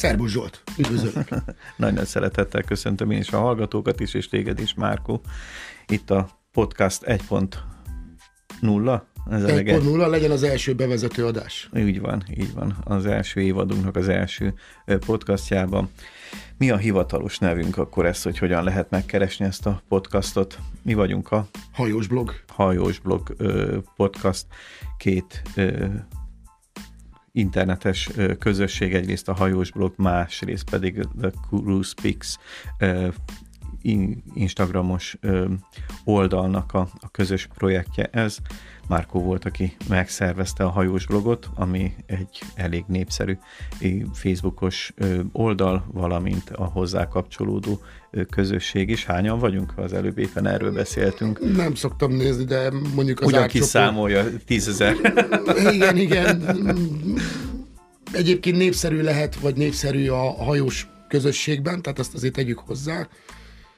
Szerbus Zsolt, üdvözlök! Nagyon szeretettel köszöntöm én is a hallgatókat is, és téged is, Márkó. Itt a podcast 1.0, ez 1.0 legyen az első bevezető adás. Úgy van, így van. Az első évadunknak az első podcastjában. Mi a hivatalos nevünk akkor ez, hogy hogyan lehet megkeresni ezt a podcastot? Mi vagyunk a Hajós blog. Hajós blog podcast. Két internetes közösség, egyrészt a hajós blog, másrészt pedig The Cruise Pix Instagramos oldalnak a, a közös projektje ez. Márkó volt, aki megszervezte a hajós blogot, ami egy elég népszerű Facebookos oldal, valamint a hozzá kapcsolódó közösség is. Hányan vagyunk? Az előbb éppen erről beszéltünk. Nem szoktam nézni, de mondjuk az Ugyan kiszámolja tízezer. igen, igen. Egyébként népszerű lehet, vagy népszerű a hajós közösségben, tehát azt azért tegyük hozzá.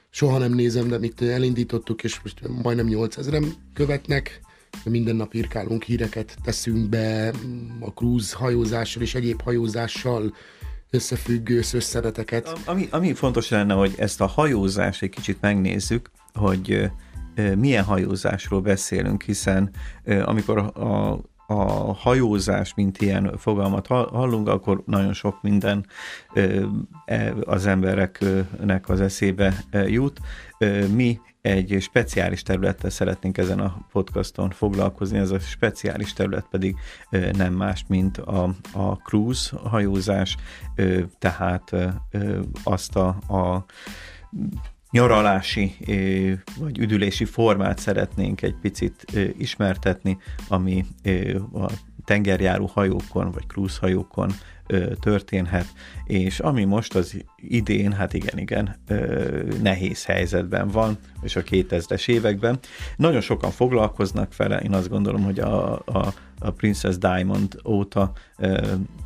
Soha nem nézem, de mit elindítottuk, és most majdnem 8000-en követnek minden nap írkálunk híreket, teszünk be a cruise hajózással és egyéb hajózással összefüggő összereteket. Ami, ami fontos lenne, hogy ezt a hajózást egy kicsit megnézzük, hogy milyen hajózásról beszélünk, hiszen amikor a, a hajózás, mint ilyen fogalmat hallunk, akkor nagyon sok minden e, az embereknek az eszébe jut. Mi egy speciális területtel szeretnénk ezen a podcaston foglalkozni, ez a speciális terület pedig nem más, mint a, a cruise hajózás, tehát azt a, a nyaralási vagy üdülési formát szeretnénk egy picit ismertetni, ami a tengerjáró hajókon vagy cruise hajókon történhet, és ami most az idén, hát igen, igen, nehéz helyzetben van, és a 2000-es években. Nagyon sokan foglalkoznak vele, én azt gondolom, hogy a, a, a Princess Diamond óta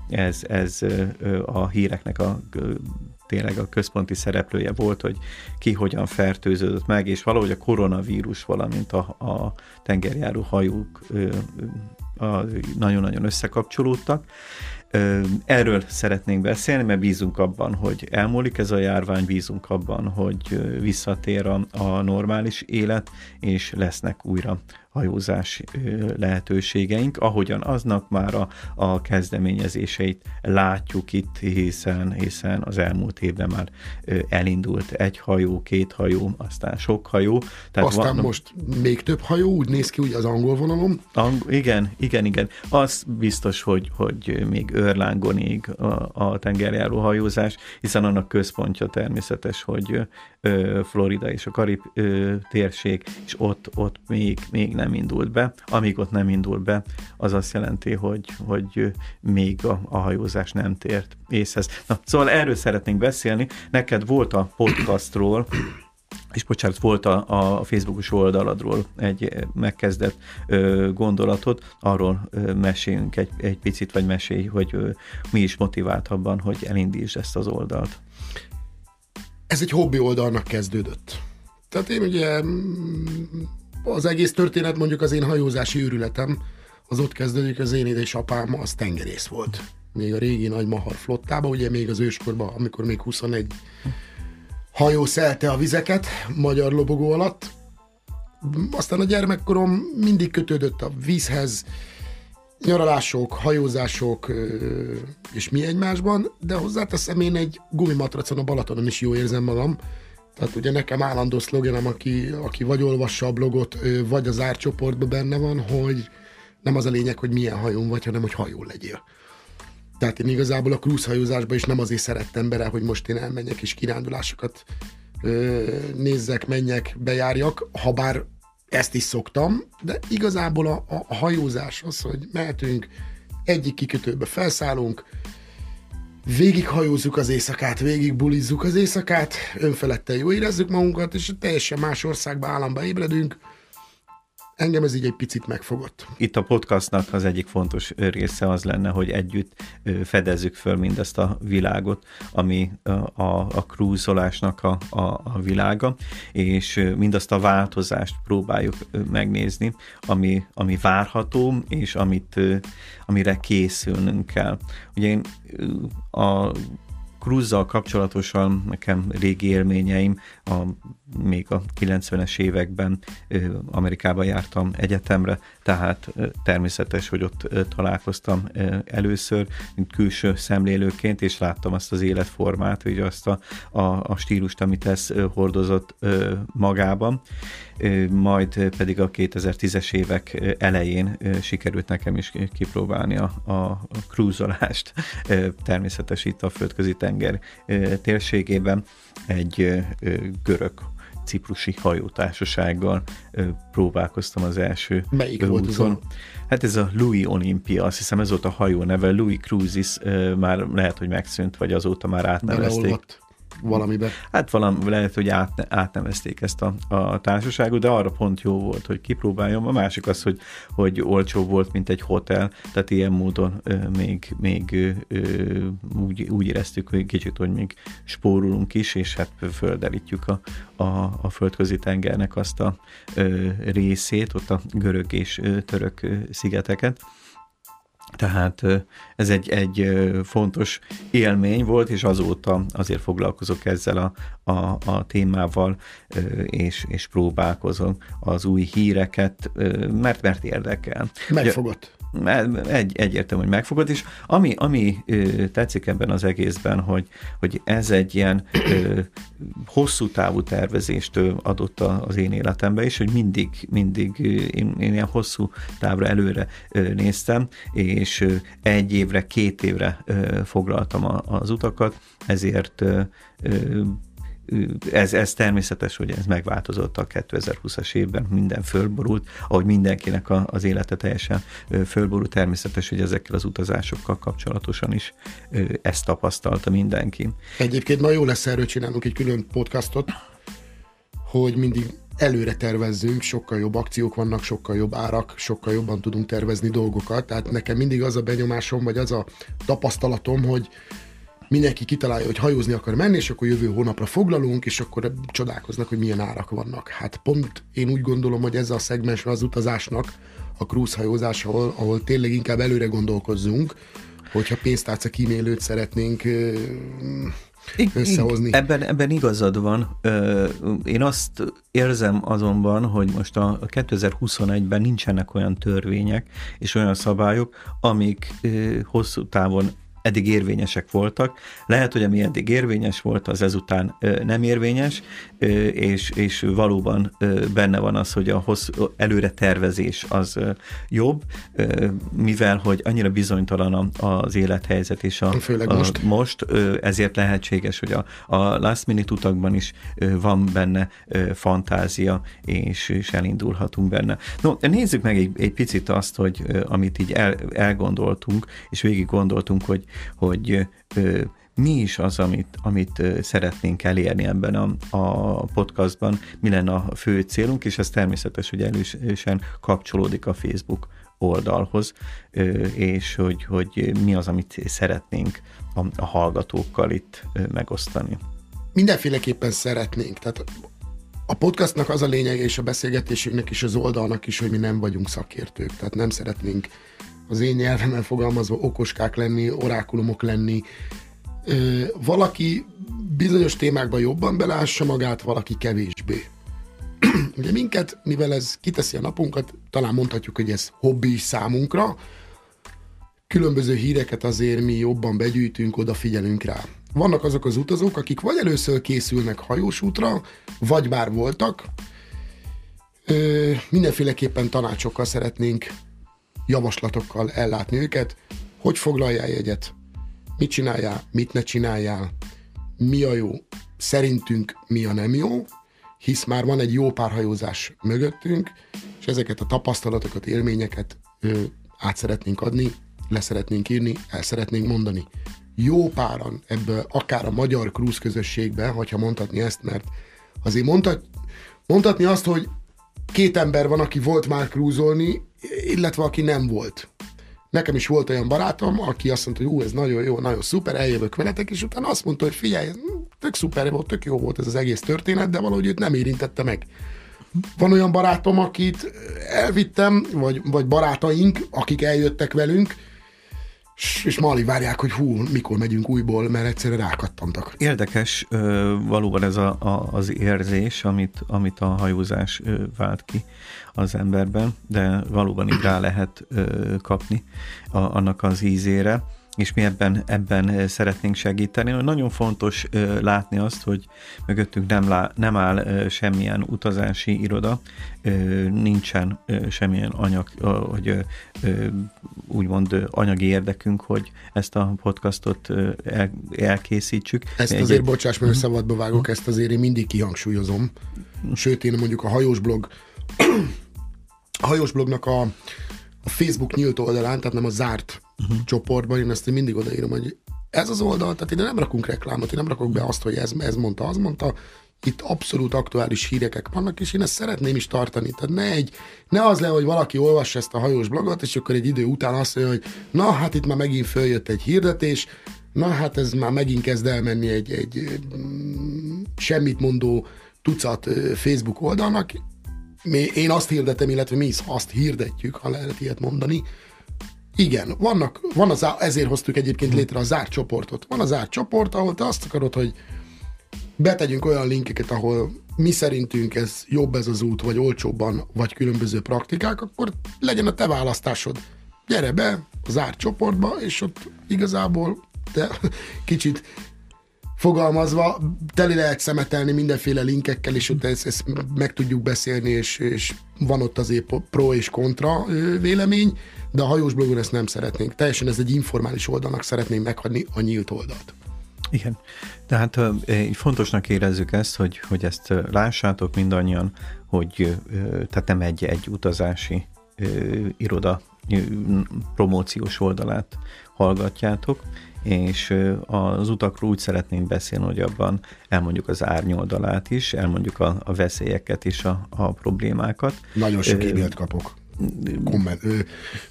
ez, ez a híreknek a tényleg a központi szereplője volt, hogy ki hogyan fertőződött meg, és valahogy a koronavírus, valamint a, a tengerjáró hajók nagyon-nagyon összekapcsolódtak. Erről szeretnénk beszélni, mert bízunk abban, hogy elmúlik ez a járvány, bízunk abban, hogy visszatér a, a normális élet, és lesznek újra hajózás lehetőségeink, ahogyan aznak már a, a kezdeményezéseit látjuk itt, hiszen, hiszen az elmúlt évben már elindult egy hajó, két hajó, aztán sok hajó. Tehát aztán van, most még több hajó, úgy néz ki, úgy az angol vonalom. Ang- igen, igen, igen. Az biztos, hogy, hogy még őrlángonig a, a tengerjáró hajózás, hiszen annak központja természetes, hogy Florida és a Karib térség, és ott, ott még, még nem indult be. Amíg ott nem indul be, az azt jelenti, hogy, hogy még a, a hajózás nem tért észhez. Na, szóval erről szeretnénk beszélni. Neked volt a podcastról és bocsánat, volt a, a Facebookos oldaladról egy megkezdett ö, gondolatod, arról ö, meséljünk egy, egy picit, vagy mesélj, hogy ö, mi is motivált abban, hogy elindítsd ezt az oldalt ez egy hobbi oldalnak kezdődött. Tehát én ugye mm, az egész történet mondjuk az én hajózási őrületem, az ott kezdődik, az én édesapám az tengerész volt. Még a régi nagy Mahar flottában, ugye még az őskorban, amikor még 21 hajó szelte a vizeket magyar lobogó alatt. Aztán a gyermekkorom mindig kötődött a vízhez, nyaralások, hajózások és mi egymásban, de hozzáteszem én egy gumimatracon a Balatonon is jó érzem magam, tehát ugye nekem állandó szlogenem, aki, aki vagy olvassa a blogot, vagy az árcsoportban benne van, hogy nem az a lényeg, hogy milyen hajón vagy, hanem hogy hajó legyél. Tehát én igazából a cruise hajózásban is nem azért szerettem bele, hogy most én elmenjek és kirándulásokat nézzek, menjek, bejárjak, ha bár ezt is szoktam, de igazából a, a hajózás az, hogy mehetünk, egyik kikötőbe felszállunk, végig hajózzuk az éjszakát, végig bulizzuk az éjszakát, önfeledten jó érezzük magunkat, és teljesen más országba, államba ébredünk, engem ez így egy picit megfogott. Itt a podcastnak az egyik fontos része az lenne, hogy együtt fedezzük föl mindezt a világot, ami a, a krúzolásnak a, a, a világa, és mindazt a változást próbáljuk megnézni, ami, ami várható, és amit, amire készülnünk kell. Ugye én a krúzzal kapcsolatosan nekem régi élményeim, a, még a 90-es években Amerikába jártam egyetemre, tehát természetes, hogy ott találkoztam először, mint külső szemlélőként, és láttam azt az életformát, vagy azt a, a, a stílust, amit ez hordozott magában majd pedig a 2010-es évek elején sikerült nekem is kipróbálni a, a cruisolást, természetes itt a földközi tenger térségében egy görög ciprusi hajótársasággal próbálkoztam az első Melyik úton. volt az Hát ez a Louis Olympia, azt hiszem ez volt a hajó neve, Louis Cruises, már lehet, hogy megszűnt, vagy azóta már átnevezték. Beleolvadt valamibe. Hát valami, lehet, hogy át, átnevezték ezt a, a társaságot, de arra pont jó volt, hogy kipróbáljam. A másik az, hogy, hogy olcsó volt, mint egy hotel, tehát ilyen módon ö, még, még ö, úgy, úgy éreztük, hogy kicsit, hogy még spórolunk is, és hát földerítjük a, a, a földközi tengernek azt a ö, részét, ott a görög és ö, török szigeteket. Tehát ez egy, egy fontos élmény volt, és azóta azért foglalkozok ezzel a, a, a témával, és, és próbálkozom az új híreket, mert, mert érdekel. Megfogott egy, egyértelmű, hogy megfogod, és ami, ami ö, tetszik ebben az egészben, hogy, hogy ez egy ilyen ö, hosszú távú tervezést adott az én életembe, és hogy mindig, mindig én, én ilyen hosszú távra előre ö, néztem, és ö, egy évre, két évre ö, foglaltam a, az utakat, ezért ö, ö, ez, ez természetes, hogy ez megváltozott a 2020-as évben, minden fölborult, ahogy mindenkinek a, az élete teljesen fölborult, természetes, hogy ezekkel az utazásokkal kapcsolatosan is ezt tapasztalta mindenki. Egyébként nagyon jó lesz erről csinálnunk egy külön podcastot, hogy mindig előre tervezzünk, sokkal jobb akciók vannak, sokkal jobb árak, sokkal jobban tudunk tervezni dolgokat. Tehát nekem mindig az a benyomásom, vagy az a tapasztalatom, hogy mindenki kitalálja, hogy hajózni akar menni, és akkor jövő hónapra foglalunk, és akkor csodálkoznak, hogy milyen árak vannak. Hát pont én úgy gondolom, hogy ez a szegmens az utazásnak, a cruise hajózás, ahol, ahol tényleg inkább előre gondolkozzunk, hogyha pénztárca kímélőt szeretnénk összehozni. Ebben, ebben igazad van. Én azt érzem azonban, hogy most a 2021-ben nincsenek olyan törvények és olyan szabályok, amik hosszú távon eddig érvényesek voltak. Lehet, hogy ami eddig érvényes volt, az ezután nem érvényes, és, és valóban benne van az, hogy a hossz, előre tervezés az jobb, mivel hogy annyira bizonytalan az élethelyzet és a, Főleg most. a most, ezért lehetséges, hogy a, a last minute utakban is van benne fantázia, és, és elindulhatunk benne. No, nézzük meg egy, egy picit azt, hogy amit így el, elgondoltunk, és végig gondoltunk, hogy, hogy mi is az, amit, amit szeretnénk elérni ebben a, a podcastban, mi lenne a fő célunk, és ez természetes, hogy elősen kapcsolódik a Facebook oldalhoz, és hogy, hogy mi az, amit szeretnénk a, a hallgatókkal itt megosztani. Mindenféleképpen szeretnénk. Tehát a podcastnak az a lényeg, és a beszélgetésünknek is az oldalnak is, hogy mi nem vagyunk szakértők. Tehát nem szeretnénk az én nyelvemmel fogalmazva okoskák lenni, orákulumok lenni. Valaki bizonyos témákban jobban belássa magát, valaki kevésbé. Ugye minket, mivel ez kiteszi a napunkat, talán mondhatjuk, hogy ez hobbi számunkra, különböző híreket azért mi jobban begyűjtünk, odafigyelünk rá. Vannak azok az utazók, akik vagy először készülnek hajós útra, vagy már voltak. Ö, mindenféleképpen tanácsokkal szeretnénk javaslatokkal ellátni őket, hogy foglaljál jegyet, mit csináljál, mit ne csináljál, mi a jó, szerintünk mi a nem jó, hisz már van egy jó párhajózás mögöttünk, és ezeket a tapasztalatokat, élményeket ö, át szeretnénk adni, le szeretnénk írni, el szeretnénk mondani. Jó páran ebből, akár a magyar krúz közösségben, hogyha mondhatni ezt, mert azért mondhat, mondhatni azt, hogy két ember van, aki volt már krúzolni, illetve aki nem volt. Nekem is volt olyan barátom, aki azt mondta, hogy ú, ez nagyon jó, nagyon szuper, eljövök veletek, és utána azt mondta, hogy figyelj, tök szuper volt, tök jó volt ez az egész történet, de valahogy őt nem érintette meg. Van olyan barátom, akit elvittem, vagy, vagy barátaink, akik eljöttek velünk, és ma alig várják, hogy hú, mikor megyünk újból, mert egyszerűen rákattantak. Érdekes valóban ez a, a, az érzés, amit, amit a hajózás vált ki az emberben, de valóban így rá lehet kapni a, annak az ízére és mi ebben, ebben szeretnénk segíteni. Nagyon fontos látni azt, hogy mögöttünk nem, lá, nem áll semmilyen utazási iroda, nincsen semmilyen anyag, hogy úgymond anyagi érdekünk, hogy ezt a podcastot el, elkészítsük. Ezt azért, egy... bocsáss, mert szabadba vágok, ezt azért én mindig kihangsúlyozom. Sőt, én mondjuk a hajós blog a hajós blognak a, a Facebook nyílt oldalán, tehát nem a zárt uh-huh. csoportban, én ezt én mindig odaírom, hogy ez az oldal, tehát ide nem rakunk reklámot, én nem rakok be azt, hogy ez, ez mondta, az mondta, itt abszolút aktuális hírekek vannak, és én ezt szeretném is tartani. Tehát ne, egy, ne az le, hogy valaki olvassa ezt a hajós blogot, és akkor egy idő után azt mondja, hogy na, hát itt már megint följött egy hirdetés, na, hát ez már megint kezd elmenni egy, egy mm, semmit mondó tucat Facebook oldalnak. Én azt hirdetem, illetve mi is azt hirdetjük, ha lehet ilyet mondani, igen, vannak, van az, ezért hoztuk egyébként létre a zárt csoportot. Van a zárt csoport, ahol te azt akarod, hogy betegyünk olyan linkeket, ahol mi szerintünk ez jobb ez az út, vagy olcsóbban, vagy különböző praktikák, akkor legyen a te választásod. Gyere be a zárt csoportba, és ott igazából te kicsit fogalmazva, teli lehet szemetelni mindenféle linkekkel, és ott ezt, ezt meg tudjuk beszélni, és, és van ott azért pro és kontra vélemény, de a hajós blogon ezt nem szeretnénk. Teljesen ez egy informális oldalnak szeretnénk meghagyni a nyílt oldalt. Igen, tehát fontosnak érezzük ezt, hogy, hogy ezt lássátok mindannyian, hogy tehát nem egy, egy utazási iroda promóciós oldalát hallgatjátok, és az utakról úgy szeretnénk beszélni, hogy abban elmondjuk az árnyoldalát is, elmondjuk a, a veszélyeket és a, a problémákat. Nagyon sok e-mailt kapok. Komment,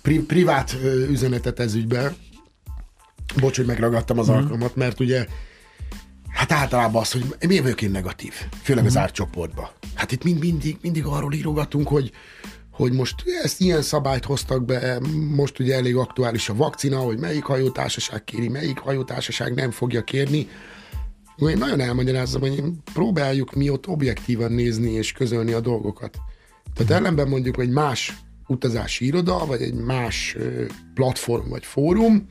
pri, privát üzenetet ez ügybe. Bocs, hogy megragadtam az mm. alkalmat, mert ugye Hát általában az, hogy mi én negatív, főleg mm. az árcsoportba. Hát itt mind, mindig, mindig arról írogatunk, hogy, hogy most ezt ilyen szabályt hoztak be, most ugye elég aktuális a vakcina, hogy melyik hajótársaság kéri, melyik hajótársaság nem fogja kérni. Én nagyon elmagyarázom, hogy próbáljuk mi ott objektívan nézni és közölni a dolgokat. Tehát ellenben mondjuk egy más utazási iroda, vagy egy más platform vagy fórum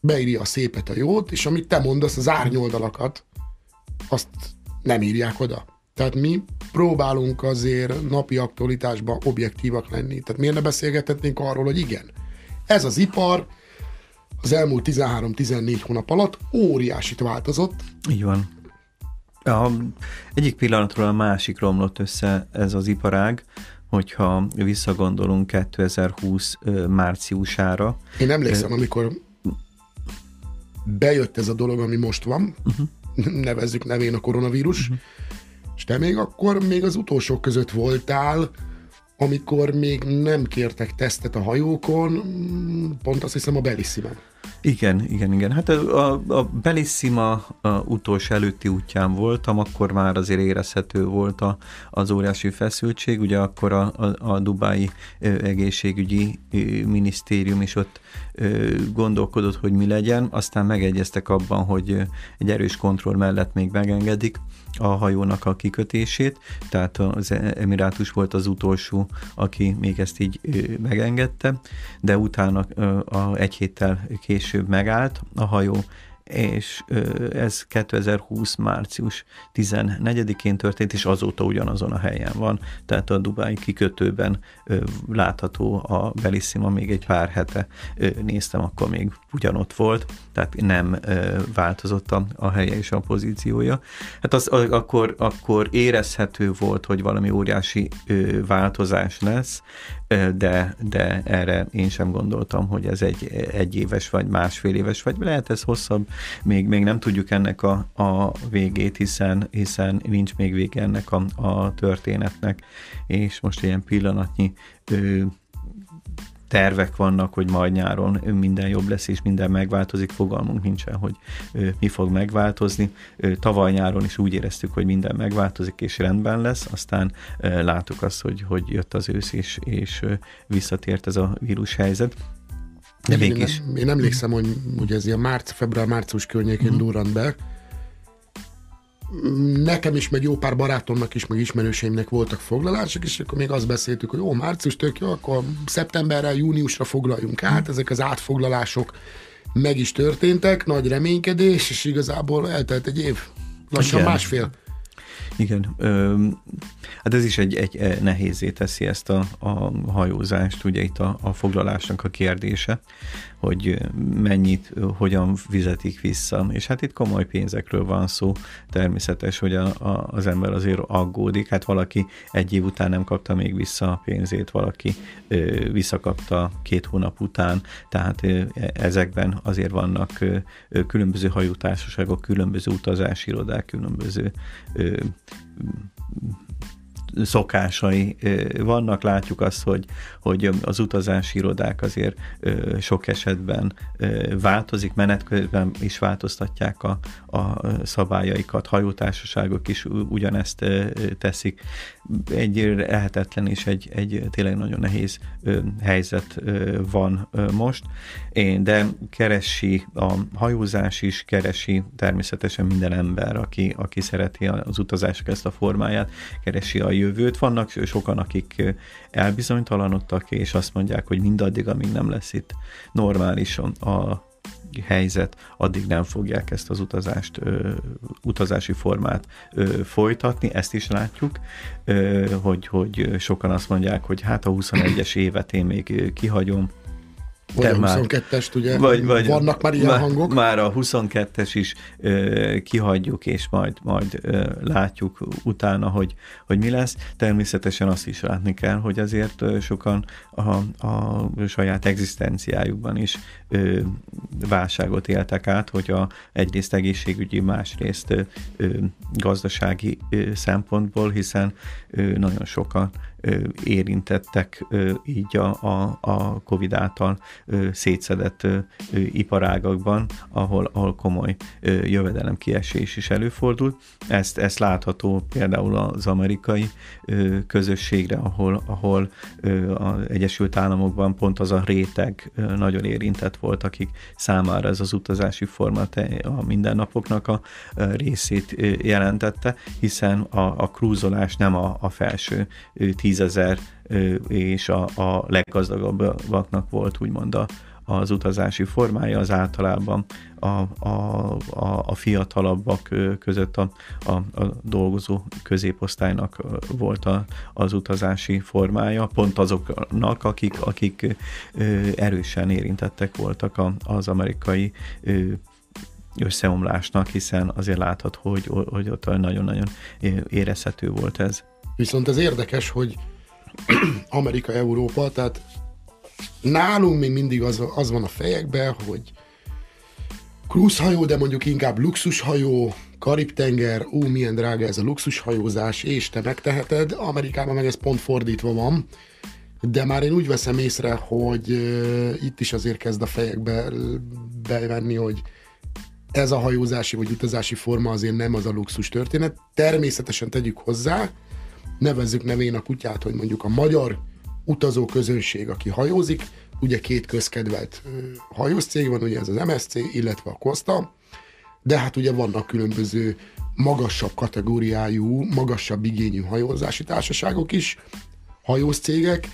beírja a szépet, a jót, és amit te mondasz, az árnyoldalakat, azt nem írják oda. Tehát mi próbálunk azért napi aktualitásban objektívak lenni. Tehát miért ne beszélgethetnénk arról, hogy igen, ez az ipar az elmúlt 13-14 hónap alatt óriásit változott. Így van. A, egyik pillanatról a másik romlott össze ez az iparág, hogyha visszagondolunk 2020 márciusára. Én emlékszem, amikor bejött ez a dolog, ami most van, uh-huh. nevezzük nevén a koronavírus, uh-huh és te még akkor még az utolsók között voltál, amikor még nem kértek tesztet a hajókon, pont azt hiszem a Bellissima. Igen, igen, igen. Hát a, a Bellissima a utolsó előtti útján voltam, akkor már azért érezhető volt a, az óriási feszültség, ugye akkor a, a, a Dubái egészségügyi minisztérium is ott gondolkodott, hogy mi legyen, aztán megegyeztek abban, hogy egy erős kontroll mellett még megengedik, a hajónak a kikötését, tehát az Emirátus volt az utolsó, aki még ezt így megengedte, de utána a egy héttel később megállt a hajó, és ez 2020. március 14-én történt, és azóta ugyanazon a helyen van, tehát a Dubái kikötőben látható a Bellissima még egy pár hete néztem, akkor még ugyanott volt, tehát nem változott a, a helye és a pozíciója. Hát az, akkor, akkor érezhető volt, hogy valami óriási változás lesz, de, de erre én sem gondoltam, hogy ez egy egy éves vagy másfél éves, vagy lehet ez hosszabb, még, még nem tudjuk ennek a, a végét, hiszen, hiszen nincs még vége ennek a, a történetnek, és most ilyen pillanatnyi tervek vannak, hogy majd nyáron minden jobb lesz, és minden megváltozik, fogalmunk nincsen, hogy mi fog megváltozni. Tavaly nyáron is úgy éreztük, hogy minden megváltozik, és rendben lesz, aztán láttuk azt, hogy, hogy jött az ősz, és, és visszatért ez a vírus helyzet. De én, mégis. Én, én emlékszem, hogy ugye ez ilyen márc, február-március környékén mm. durrant be. Nekem is, meg jó pár barátomnak is, meg ismerőseimnek voltak foglalások, és akkor még azt beszéltük, hogy jó, március tök jó, akkor szeptemberre, júniusra foglaljunk át, ezek az átfoglalások meg is történtek, nagy reménykedés, és igazából eltelt egy év. Lassan Igen. másfél. Igen, hát ez is egy, egy nehézé teszi ezt a, a hajózást, ugye itt a, a foglalásnak a kérdése, hogy mennyit, hogyan fizetik vissza. És hát itt komoly pénzekről van szó, természetes, hogy a, a, az ember azért aggódik, hát valaki egy év után nem kapta még vissza a pénzét, valaki ö, visszakapta két hónap után, tehát ö, ezekben azért vannak ö, különböző hajótársaságok, különböző utazási irodák, különböző ö, szokásai vannak. Látjuk azt, hogy, hogy az utazási irodák azért sok esetben változik, menet közben is változtatják a, a szabályaikat, hajótársaságok is ugyanezt teszik. Egy lehetetlen és egy, egy tényleg nagyon nehéz helyzet van most, de keresi a hajózás is, keresi természetesen minden ember, aki, aki szereti az utazások ezt a formáját, keresi a jövőt. Vannak sokan, akik elbizonytalanodtak, és azt mondják, hogy mindaddig, amíg nem lesz itt normális a helyzet, addig nem fogják ezt az utazást, ö, utazási formát ö, folytatni, ezt is látjuk, ö, hogy, hogy sokan azt mondják, hogy hát a 21-es évet én még kihagyom, vagy a 22-est, ugye? Vagy, vagy, Vannak már ilyen már, hangok? Már a 22-es is ö, kihagyjuk, és majd, majd ö, látjuk utána, hogy, hogy mi lesz. Természetesen azt is látni kell, hogy azért ö, sokan a, a saját egzisztenciájukban is ö, válságot éltek át, hogy a egyrészt egészségügyi, másrészt ö, ö, gazdasági ö, szempontból, hiszen ö, nagyon sokan érintettek így a, a, a COVID által szétszedett iparágakban, ahol, ahol komoly jövedelem kiesés is előfordult. Ezt, ezt látható például az amerikai közösségre, ahol, ahol az Egyesült Államokban pont az a réteg nagyon érintett volt, akik számára ez az utazási forma a mindennapoknak a részét jelentette, hiszen a, a krúzolás nem a, a felső tízezer és a, a leggazdagabbaknak volt úgymond a, az utazási formája, az általában a, a, a, fiatalabbak között a, a, a dolgozó középosztálynak volt a, az utazási formája, pont azoknak, akik, akik erősen érintettek voltak az amerikai összeomlásnak, hiszen azért látható, hogy, hogy ott nagyon-nagyon érezhető volt ez. Viszont ez érdekes, hogy Amerika, Európa, tehát nálunk még mindig az, az van a fejekben, hogy krúzhajó, de mondjuk inkább luxushajó, Karib-tenger, ó, milyen drága ez a luxushajózás, és te megteheted. Amerikában meg ez pont fordítva van, de már én úgy veszem észre, hogy uh, itt is azért kezd a fejekbe bevenni, hogy ez a hajózási vagy utazási forma azért nem az a luxus történet. Természetesen tegyük hozzá, nevezzük nevén a kutyát, hogy mondjuk a magyar utazó közönség, aki hajózik, ugye két közkedvelt hajós van, ugye ez az MSC, illetve a Costa, de hát ugye vannak különböző magasabb kategóriájú, magasabb igényű hajózási társaságok is, hajós cégek,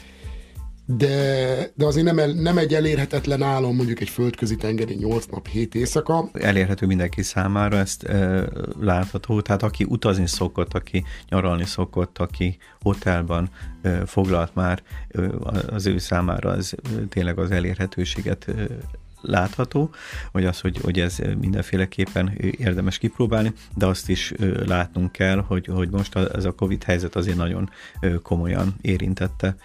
de, de azért nem, el, nem egy elérhetetlen álom mondjuk egy földközi tengeri 8 nap, 7 éjszaka. Elérhető mindenki számára, ezt e, látható, tehát aki utazni szokott, aki nyaralni szokott, aki hotelban e, foglalt már, e, az ő számára az tényleg az elérhetőséget e, látható, vagy az, hogy, hogy ez mindenféleképpen érdemes kipróbálni, de azt is látnunk kell, hogy, hogy most ez a Covid helyzet azért nagyon komolyan érintette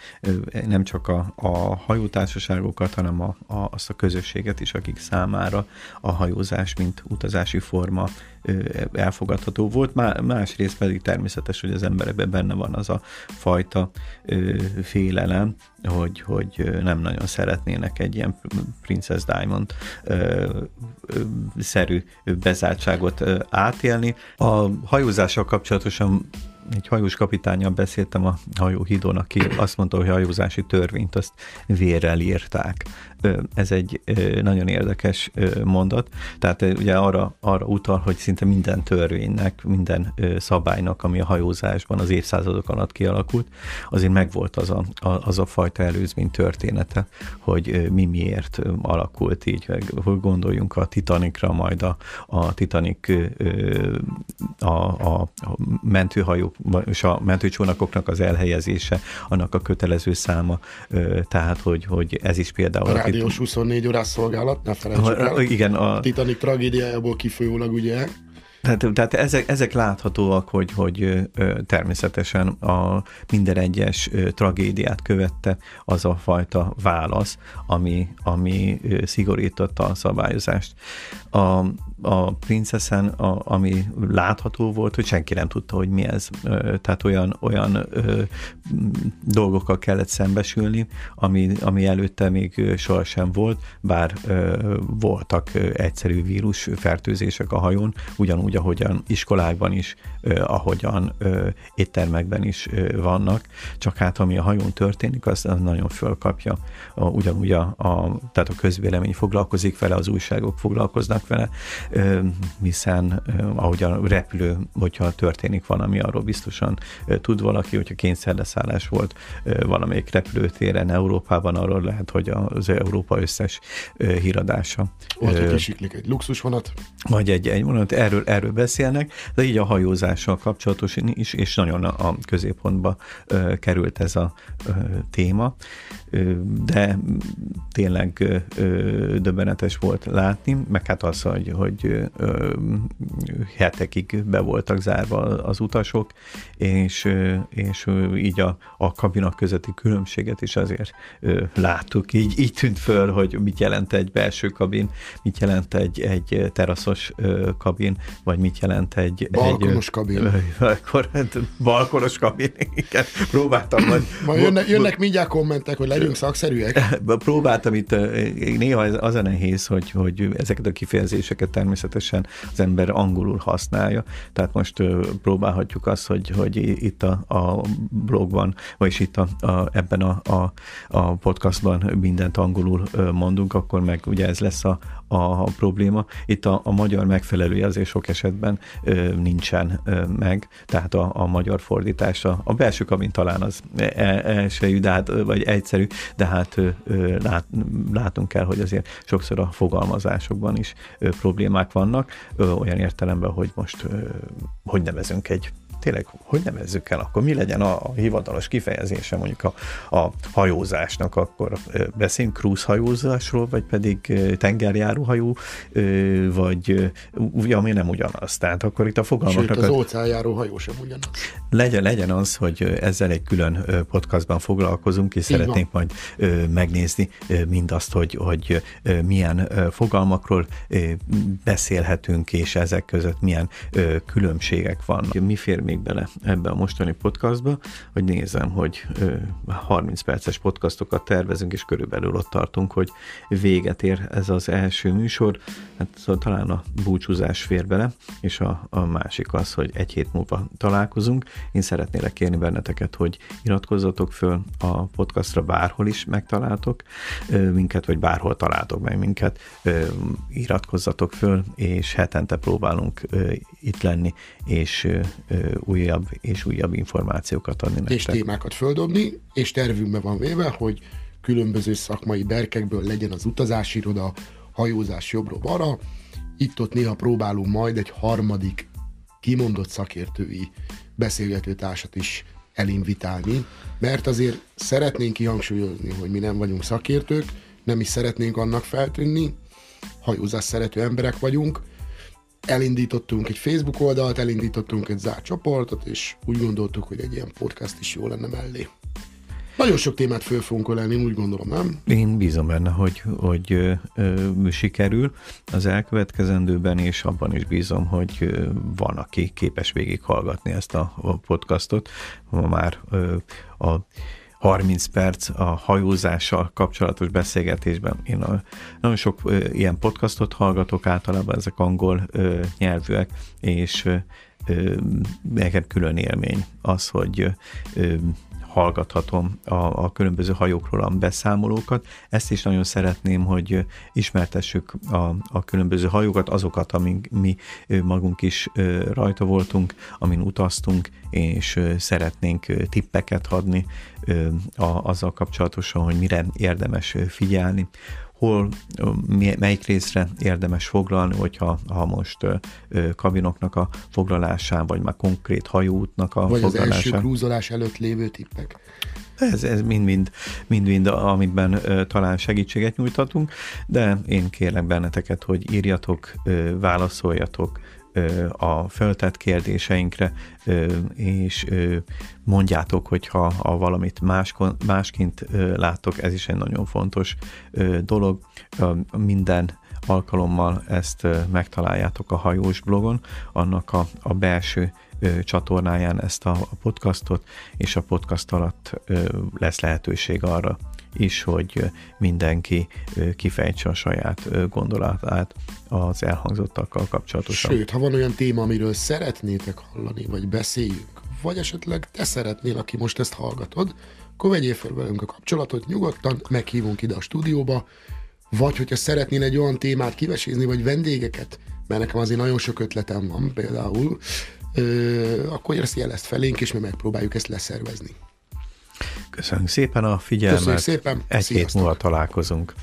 nem csak a, a hajótársaságokat, hanem a, a, azt a közösséget is, akik számára a hajózás, mint utazási forma elfogadható volt, másrészt pedig természetes, hogy az emberekben benne van az a fajta félelem, hogy, hogy nem nagyon szeretnének egy ilyen Princess Diamond szerű bezártságot átélni. A hajózással kapcsolatosan egy hajós kapitányjal beszéltem a hajóhídon, aki azt mondta, hogy a hajózási törvényt azt vérrel írták. Ez egy nagyon érdekes mondat. Tehát ugye arra, arra utal, hogy szinte minden törvénynek, minden szabálynak, ami a hajózásban az évszázadok alatt kialakult, azért megvolt az a, az a fajta előzmény története, hogy mi miért alakult így, hogy gondoljunk a Titanicra, majd a, a Titanic a, a, a mentőhajó és a mentőcsónakoknak az elhelyezése, annak a kötelező száma, tehát hogy, hogy ez is például... A rádiós 24 órás szolgálat, ne felejtsük el. Igen, a... Titanic tragédiájából kifolyólag ugye tehát, tehát ezek, ezek láthatóak, hogy, hogy természetesen a minden egyes tragédiát követte az a fajta válasz, ami, ami szigorította a szabályozást. A, a princeszen, a, ami látható volt, hogy senki nem tudta, hogy mi ez. Tehát olyan, olyan ö, dolgokkal kellett szembesülni, ami, ami előtte még sohasem volt, bár ö, voltak egyszerű vírus fertőzések a hajón, ugyanúgy, ahogyan iskolákban is, ahogyan éttermekben is vannak, csak hát ami a hajón történik, az, az nagyon fölkapja. A, ugyanúgy a, a, tehát a közvélemény foglalkozik vele, az újságok foglalkoznak vele, hiszen ahogy a repülő, hogyha történik valami, arról biztosan tud valaki, hogyha kényszerleszállás volt valamelyik repülőtéren Európában, arról lehet, hogy az Európa összes híradása. Vagy kisiklik egy luxusvonat. Vagy egy, egy vonat, erről, erről beszélnek, de így a hajózással kapcsolatos is, és nagyon a középpontba került ez a téma, de tényleg döbbenetes volt látni, meg hát az, hogy, hogy hetekig be voltak zárva az utasok, és, és így a, a kabinak közötti különbséget is azért láttuk. Így, így tűnt föl, hogy mit jelent egy belső kabin, mit jelent egy, egy teraszos kabin, vagy mit jelent egy... Balkonos egy, kabin. Akkor, balkonos kabin, igen. Próbáltam majd... Majd jönnek, jönnek mindjárt kommentek, hogy legyünk szakszerűek. Próbáltam itt, néha az a nehéz, hogy, hogy ezeket a kifejezéseket természetesen az ember angolul használja, tehát most próbálhatjuk azt, hogy, hogy itt a, a blogban, vagyis itt a, a, ebben a, a, a podcastban mindent angolul mondunk, akkor meg ugye ez lesz a, a probléma. Itt a, a magyar megfelelője azért sok esetben ö, nincsen ö, meg, tehát a, a magyar fordítása. A belső kabin talán az elsőjű, de hát, vagy egyszerű, de hát ö, lát, látunk el, hogy azért sokszor a fogalmazásokban is ö, problémák vannak, ö, olyan értelemben, hogy most ö, hogy nevezünk egy tényleg, hogy nevezzük el, akkor mi legyen a, a hivatalos kifejezése mondjuk a, a hajózásnak, akkor beszéljünk cruise hajózásról, vagy pedig tengerjáróhajó, vagy ami nem ugyanaz. Tehát akkor itt a fogalmaknak... Sőt, az óceánjáró hajó sem ugyanaz. Legyen, legyen az, hogy ezzel egy külön podcastban foglalkozunk, és Így szeretnénk van. majd megnézni mindazt, hogy, hogy milyen fogalmakról beszélhetünk, és ezek között milyen különbségek vannak. Mi fér még bele ebbe a mostani podcastba, hogy nézem, hogy 30 perces podcastokat tervezünk, és körülbelül ott tartunk, hogy véget ér ez az első műsor. Hát szóval talán a búcsúzás fér bele, és a, a másik az, hogy egy hét múlva találkozunk. Én szeretnélek kérni benneteket, hogy iratkozzatok föl a podcastra, bárhol is megtaláltok minket, vagy bárhol találtok meg minket, iratkozzatok föl, és hetente próbálunk itt lenni, és újabb és újabb információkat adni nektek. És témákat földobni, és tervünkben van véve, hogy különböző szakmai berkekből legyen az utazásiroda, hajózás jobbra-balra. Itt-ott néha próbálunk majd egy harmadik kimondott szakértői beszélgetőtársat is elinvitálni, mert azért szeretnénk kihangsúlyozni, hogy mi nem vagyunk szakértők, nem is szeretnénk annak feltűnni, hajózás szerető emberek vagyunk, elindítottunk egy Facebook oldalt, elindítottunk egy zárt csoportot, és úgy gondoltuk, hogy egy ilyen podcast is jó lenne mellé. Nagyon sok témát föl fogunk ölelni, úgy gondolom, nem? Én bízom benne, hogy, hogy ö, ö, sikerül az elkövetkezendőben, és abban is bízom, hogy ö, van, aki képes végighallgatni ezt a, podcastot. Ma már ö, a 30 perc a hajózással kapcsolatos beszélgetésben. Én a, nagyon sok ö, ilyen podcastot hallgatok, általában ezek angol ö, nyelvűek, és ö, nekem külön élmény az, hogy hallgathatom a, a különböző hajókról a beszámolókat. Ezt is nagyon szeretném, hogy ismertessük a, a különböző hajókat, azokat, amink mi magunk is rajta voltunk, amin utaztunk, és szeretnénk tippeket adni azzal kapcsolatosan, hogy mire érdemes figyelni hol, melyik részre érdemes foglalni, hogyha ha most kabinoknak a foglalásán, vagy már konkrét hajóútnak a vagy foglalásán. Vagy az első krúzolás előtt lévő tippek. Ez, ez mind-mind, mind-mind, amitben ö, talán segítséget nyújtatunk, de én kérlek benneteket, hogy írjatok, ö, válaszoljatok, a feltett kérdéseinkre, és mondjátok, hogyha ha valamit máskon, másként láttok, ez is egy nagyon fontos dolog. Minden alkalommal ezt megtaláljátok a hajós blogon, annak a, a belső csatornáján ezt a, podcastot, és a podcast alatt lesz lehetőség arra is, hogy mindenki kifejtse a saját gondolatát az elhangzottakkal kapcsolatosan. Sőt, ha van olyan téma, amiről szeretnétek hallani, vagy beszéljünk, vagy esetleg te szeretnél, aki most ezt hallgatod, akkor vegyél fel velünk a kapcsolatot nyugodtan, meghívunk ide a stúdióba, vagy hogyha szeretnél egy olyan témát kivesézni, vagy vendégeket, mert nekem azért nagyon sok ötletem van például, akkor ezt jelezd felénk, és mi megpróbáljuk ezt leszervezni. Köszönjük szépen a figyelmet. Köszönjük szépen. Egy hét múlva találkozunk.